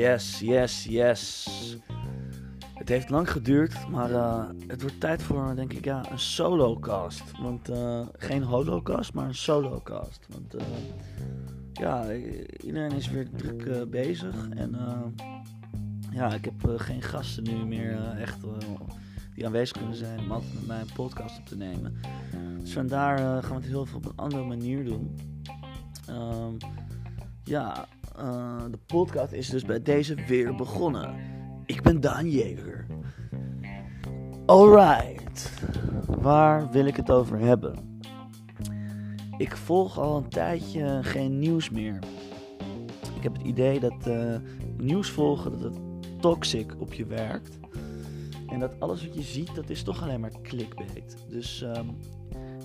Yes, yes, yes. Het heeft lang geduurd, maar uh, het wordt tijd voor, denk ik, ja, een solocast. Want uh, geen holocast, maar een solocast. Want uh, ja, iedereen is weer druk bezig. En ja, ik heb geen gasten nu meer echt die aanwezig kunnen zijn om altijd met mij een podcast op te nemen. Dus vandaar gaan we het heel veel op een andere manier doen. Um, ja, uh, de podcast is dus bij deze weer begonnen. Ik ben Daan Jeger. Alright, waar wil ik het over hebben? Ik volg al een tijdje geen nieuws meer. Ik heb het idee dat uh, nieuws volgen dat het toxic op je werkt. En dat alles wat je ziet, dat is toch alleen maar clickbait. Dus um,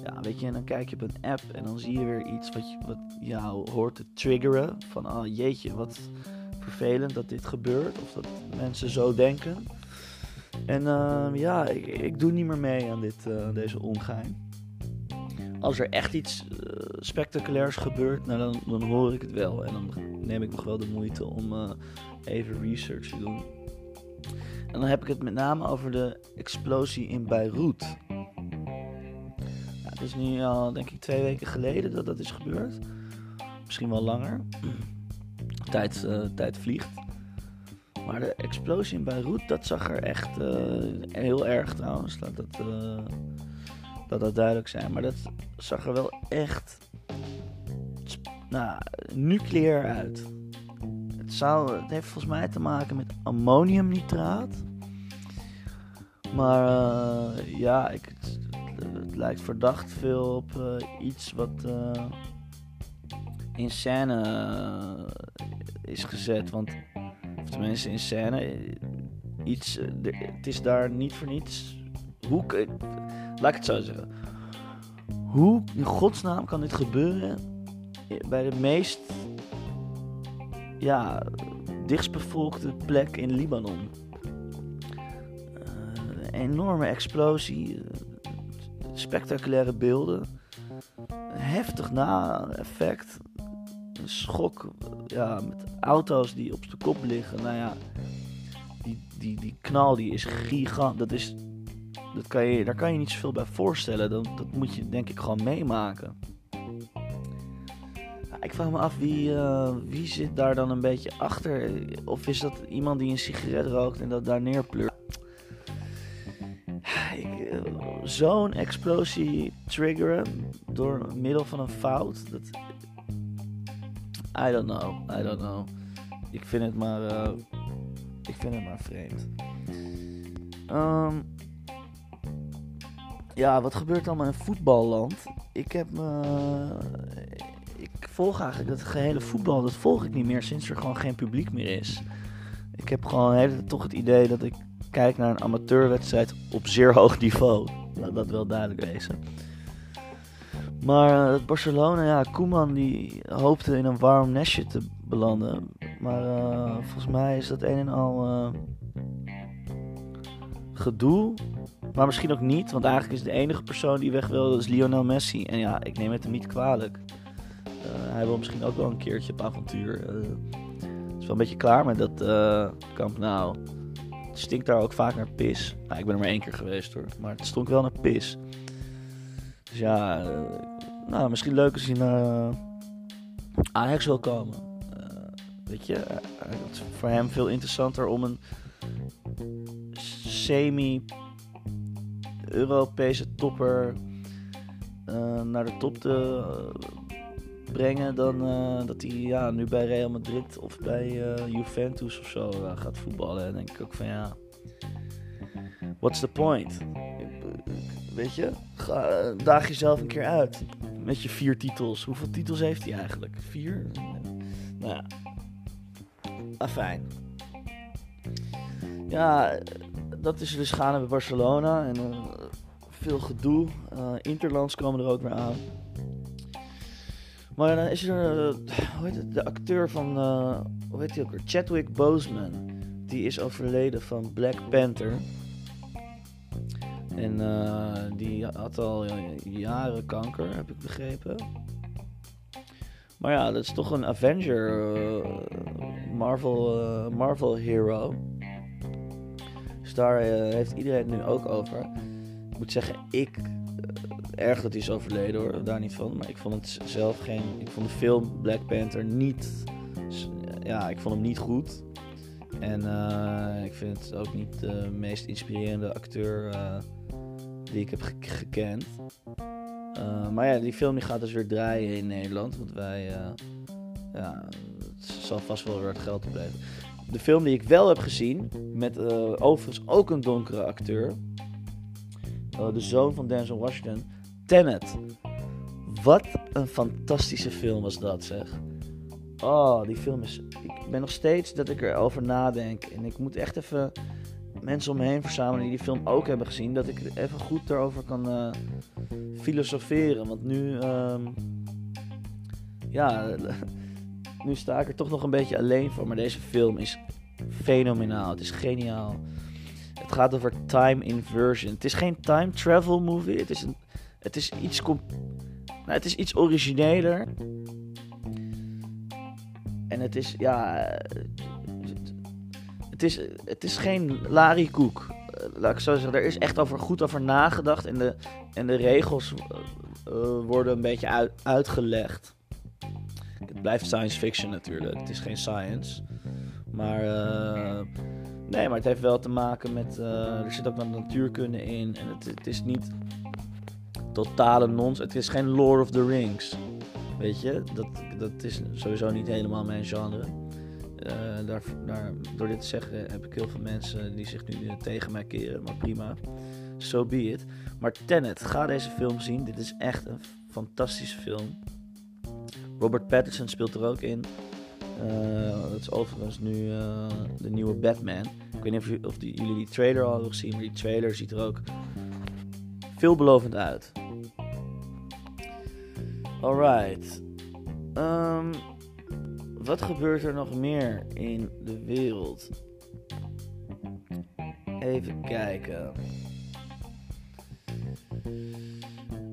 ja, weet je, en dan kijk je op een app en dan zie je weer iets wat, je, wat jou hoort te triggeren. Van, oh jeetje, wat vervelend dat dit gebeurt. Of dat mensen zo denken. En uh, ja, ik, ik, doe niet meer mee aan dit, uh, deze ongein. Als er echt iets uh, spectaculairs gebeurt, nou, dan, dan hoor ik het wel. En dan neem ik nog wel de moeite om eh, even research te doen. En dan heb ik het met name over de explosie in Beirut. Is nu al, denk ik, twee weken geleden dat dat is gebeurd. Misschien wel langer. Tijd, uh, tijd vliegt. Maar de explosie in Beirut, dat zag er echt uh, heel erg trouwens. Laat dat, dat dat duidelijk zijn. Maar dat zag er wel echt nou, nucleair uit. Het, zou, het heeft volgens mij te maken met ammoniumnitraat. Maar ja, ik, het lijkt verdacht veel op uh, iets wat uh, in scène uh, is gezet. Want, of tenminste in scène, iets, het is daar niet voor niets. Hoe, laat ik het zo zeggen. Hoe in godsnaam kan dit gebeuren bij de meest ja, dichtstbevolkte plek in Libanon? een enorme explosie spectaculaire beelden. Heftig na-effect. Een schok ja, met auto's die op de kop liggen. Nou ja, die, die, die knal die is gigant. Dat is, dat kan je, daar kan je niet zoveel bij voorstellen. Dat, dat moet je denk ik gewoon meemaken. ik vraag me af wie, uh, wie zit daar dan een beetje achter. Of is dat iemand die een sigaret rookt en dat daar neerpleurt? Zo'n explosie triggeren door middel van een fout. Dat, I don't know, I don't know. Ik vind het maar, uh, ik vind het maar vreemd. Um, ja, wat gebeurt allemaal in voetballand? Ik heb me, ik volg eigenlijk het gehele voetbal. Dat volg ik niet meer sinds er gewoon geen publiek meer is. Ik heb gewoon hele, toch het idee dat ik kijk naar een amateurwedstrijd op zeer hoog niveau. Laat dat wel duidelijk wezen. Maar uh, Barcelona, ja, Koeman die hoopte in een warm nestje te belanden. Maar uh, volgens mij is dat een en al uh, gedoe. Maar misschien ook niet, want eigenlijk is de enige persoon die weg wil, is Lionel Messi. En ja, ik neem het hem niet kwalijk. hij wil misschien ook wel een keertje op avontuur. Is wel een beetje klaar met dat kamp nou. Stinkt daar ook vaak naar pis. Nou, ik ben er maar één keer geweest hoor. Maar het stonk wel naar pis. Dus ja, uh, nou, misschien leuk als hij naar uh, Ajax wil komen. Uh, weet je, het is voor hem veel interessanter om een semi-Europese topper naar de top te brengen dan uh, dat hij ja, nu bij Real Madrid of bij uh, Juventus of zo uh, gaat voetballen. En denk ik ook van ja, what's the point? Weet je, ga, daag jezelf een keer uit met je vier titels. Hoeveel titels heeft hij eigenlijk? Vier? Nou ja, afijn. Ja, dat is dus gaande bij Barcelona en veel gedoe. Interlands komen er ook weer aan. Maar dan is er, uh, hoe heet het, de acteur van, uh, hoe heet hij ook weer? Chadwick Boseman. Die is overleden van Black Panther. En uh, die had al jaren kanker, heb ik begrepen. Maar ja, dat is toch een Avenger Marvel, Marvel Hero. Dus daar heeft iedereen nu ook over. Ik moet zeggen, ik. Erg dat hij is overleden hoor, daar niet van. Maar ik vond het zelf geen. Ik vond de film Black Panther niet. Ja, ik vond hem niet goed. En ik vind het ook niet de meest inspirerende acteur die ik heb gekend. maar ja, die film die gaat dus weer draaien in Nederland. Want wij ja, het zal vast wel weer het geld opleveren. De film die ik wel heb gezien, met overigens ook een donkere acteur. De zoon van Denzel Washington. Tenet. Wat een fantastische film was dat, zeg. Oh, die film is. Ik ben nog steeds dat ik erover nadenk. En ik moet echt even mensen om me heen verzamelen die die film ook hebben gezien. Dat ik even goed daarover kan uh, filosoferen. Want nu. Um, ja nu sta ik er toch nog een beetje alleen voor. Maar deze film is fenomenaal. Het is geniaal. Het gaat over time inversion. Het is geen time travel movie. Het is, een, het is, iets, nou, het is iets origineler. En het is, ja. Het is, het is geen Larry Koek. Laat ik zo zeggen. Er is echt over, goed over nagedacht. En de, en de regels uh, worden een beetje uit, uitgelegd. Het blijft science fiction natuurlijk. Het is geen science. Maar, nee, maar het heeft wel te maken met. Er zit ook wat natuurkunde in. En het, het is niet totale nons. Het is geen Lord of the Rings. Weet je, dat, dat is sowieso niet helemaal mijn genre. Uh, daar, daar, door dit te zeggen heb ik heel veel mensen die zich nu tegen mij keren. Maar prima, so be it. Maar Tenet, ga deze film zien. Dit is echt een fantastische film. Robert Pattinson speelt er ook in. Uh, dat is overigens nu uh, de nieuwe Batman. Ik weet niet of, jullie die trailer al hebben gezien, maar die trailer ziet er ook veelbelovend uit. Alright. Um, wat gebeurt er nog meer in de wereld? Even kijken.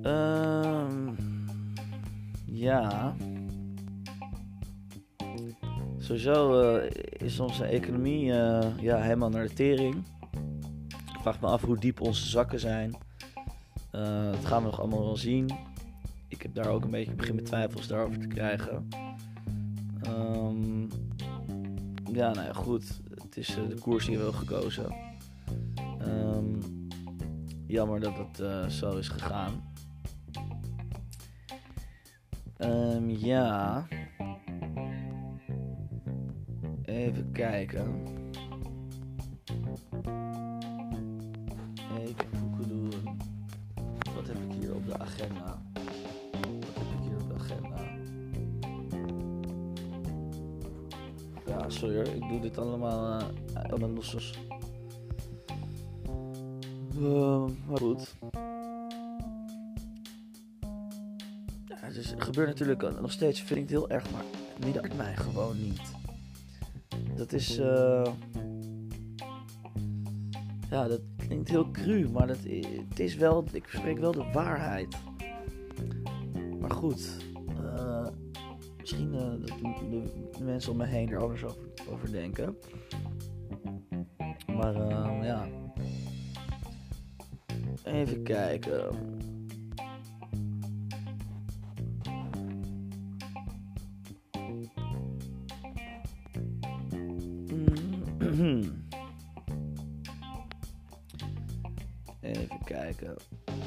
Um, ja. Sowieso uh, is onze economie uh, ja, helemaal naar de tering. Ik vraag me af hoe diep onze zakken zijn. Uh, dat gaan we nog allemaal wel zien. Ik heb daar ook een beetje begin met twijfels daarover te krijgen. Um, ja, nou ja, goed. Het is de koers die we hebben gekozen. Um, jammer dat het zo is gegaan. Um, ja. Even kijken. Even doen. Wat heb ik hier op de agenda? Ja, sorry. Ik doe dit allemaal uh, mijn losses. Uh, maar goed. Ja, het gebeurt natuurlijk nog steeds, vind ik het heel erg, maar het midden mij gewoon niet. Dat is. Uh, ja, dat klinkt heel cru, maar dat, het is wel. Ik spreek wel de waarheid. Maar goed. Uh, misschien uh, dat de, de, mensen om me heen er anders over, over denken. Maar ja. Even kijken.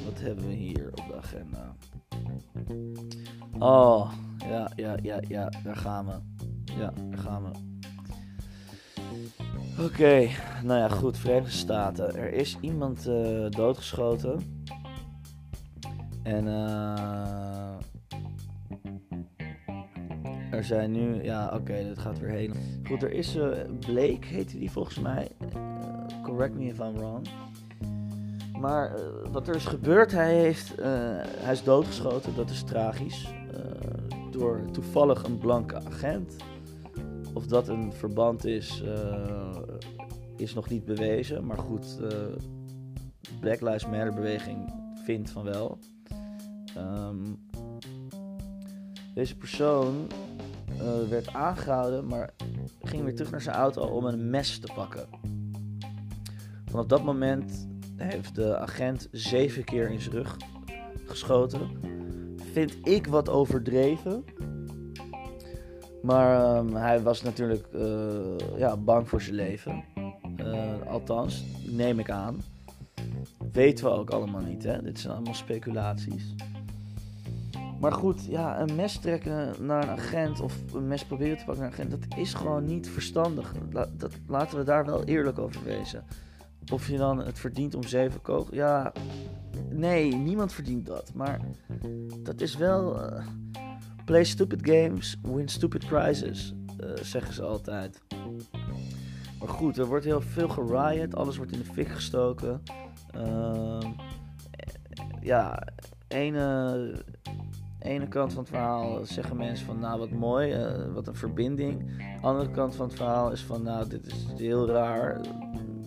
Wat hebben we hier op de agenda? Oh, ja, ja, ja, ja. Daar gaan we. Ja, daar gaan we. Oké, nou ja, goed. Verenigde Staten. Er is iemand uh, doodgeschoten. En uh, er zijn nu, ja, oké, dat gaat weer heen. Goed, er is uh, Blake, heette die volgens mij. correct me if I'm wrong. Maar uh, wat er is gebeurd, hij, heeft, uh, hij is doodgeschoten, dat is tragisch. Uh, door toevallig een blanke agent. Of dat een verband is, is nog niet bewezen. Maar goed, de Black Lives Matter beweging vindt van wel. Um, deze persoon werd aangehouden, maar ging weer terug naar zijn auto om een mes te pakken. Vanaf dat moment heeft de agent zeven keer in zijn rug geschoten. Vind ik wat overdreven. Maar ehm, hij was natuurlijk eh, ja, bang voor zijn leven. Uh, althans, neem ik aan. Weten we ook allemaal niet, hè? Dit zijn allemaal speculaties. Maar goed, ja, een mes trekken naar een agent of een mes proberen te pakken naar een agent, dat is gewoon niet verstandig. dat, laten we daar wel eerlijk over wezen. Of je dan het verdient om zeven kogels. Ja, nee, niemand verdient dat. Maar dat is wel. Uh, play stupid games, win stupid prizes, uh, zeggen ze altijd. Maar goed, er wordt heel veel geriot, alles wordt in de fik gestoken. Uh, ja, ene, ene kant van het verhaal zeggen mensen van nou wat mooi, wat een verbinding. Andere kant van het verhaal is van nou dit is heel raar,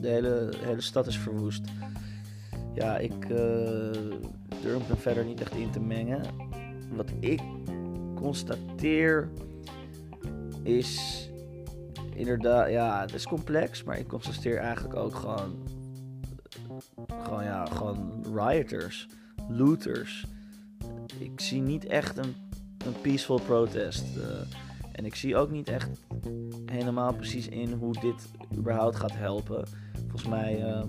de hele, hele stad is verwoest. Ja, ik uh, durf me verder niet echt in te mengen. Wat ik constateer is inderdaad, ja, het is complex, maar ik constateer eigenlijk ook gewoon, gewoon ja, gewoon rioters, looters. Ik zie niet echt een, een peaceful protest. Uh, en ik zie ook niet echt helemaal precies in hoe dit überhaupt gaat helpen. Volgens mij uh,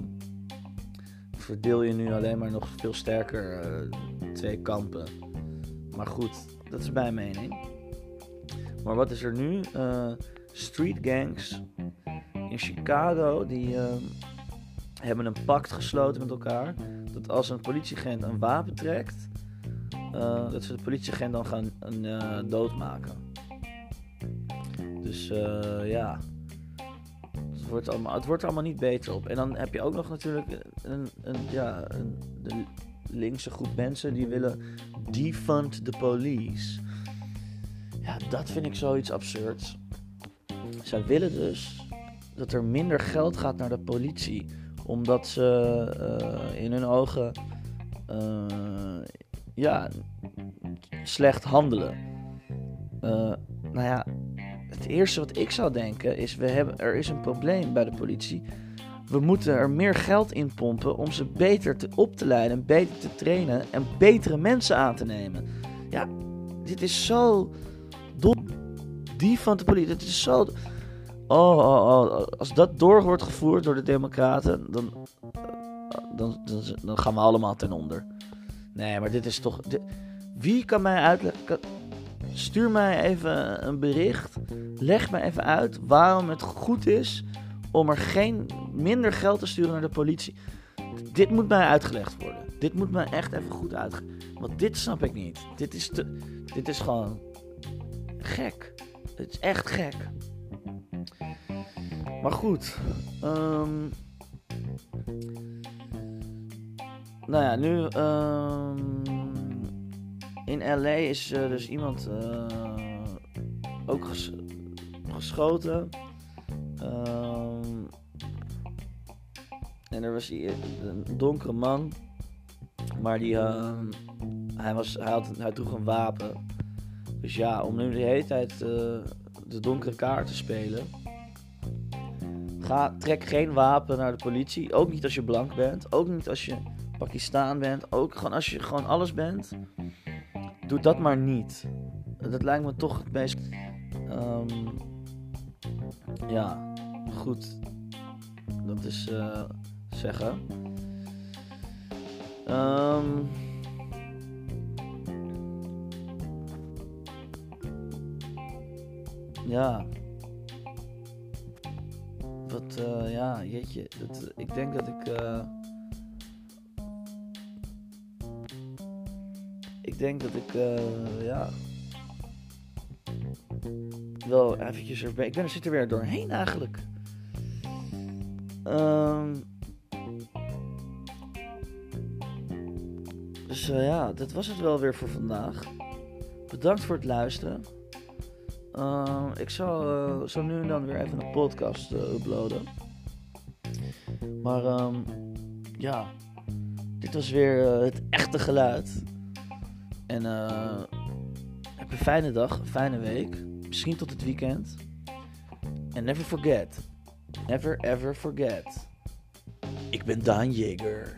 verdeel je nu alleen maar nog veel sterker uh, twee kampen. Maar goed, dat is mijn mening. Maar wat is er nu? Uh, street gangs in Chicago die ehm, hebben een pact gesloten met elkaar. Dat als een politieagent een wapen trekt, uh, dat ze de politieagent dan gaan doodmaken. Dus ja, wordt, allemaal, het wordt er allemaal niet beter op. En dan heb je ook nog natuurlijk een, een, ja, een, de linkse groep mensen die willen defund the police. Ja, dat vind ik zoiets absurds. Zij willen dus dat er minder geld gaat naar de politie, omdat ze uh, in hun ogen uh, ja, slecht handelen. Uh, nou ja, het eerste wat ik zou denken is: we hebben, er is een probleem bij de politie. We moeten er meer geld in pompen om ze beter te, op te leiden, beter te trainen en betere mensen aan te nemen. Ja, dit is zo dom. Die van de politie, het is zo. Oh, oh, oh, als dat door wordt gevoerd door de Democraten, dan, dan, dan, dan gaan we allemaal ten onder. Nee, maar dit is toch. wie kan mij uitleggen? Stuur mij even een bericht. Leg me even uit waarom het goed is om er geen minder geld te sturen naar de politie. Dit moet mij uitgelegd worden. Dit moet mij echt even goed uitgelegd Want dit snap ik niet. Dit is, te, dit is gewoon gek. Het is echt gek. Maar goed. Um, nou ja, nu. Um, in LA is uh, dus iemand uh, ook ges geschoten. Um, en er was een donkere man. Maar die. hij, was, hij, had, hij droeg een wapen. Dus ja, om nu de hele tijd uh, de donkere kaart te spelen Ga, trek geen wapen naar de politie. Ook niet als je blank bent. Ook niet als je Pakistan bent. Ook gewoon als je gewoon alles bent. Doe dat maar niet. Dat lijkt me toch het meest. Um, ja, goed. Dat is uh, zeggen. Um, ja wat, uh, ja, jeetje. Dat, ik denk dat ik. Uh, denk dat ik, uh, ja. Wel eventjes er. Ik ben er zit er weer doorheen eigenlijk. Um, dus ja, dat was het wel weer voor vandaag. Bedankt voor het luisteren. Uh, ik zal uh, zo nu en dan weer even een podcast uploaden. Maar um, ja, dit was weer het echte geluid. En eh, heb een fijne dag, een fijne week. Misschien tot het weekend. En never forget. Never ever forget. Ik ben Daan Jager.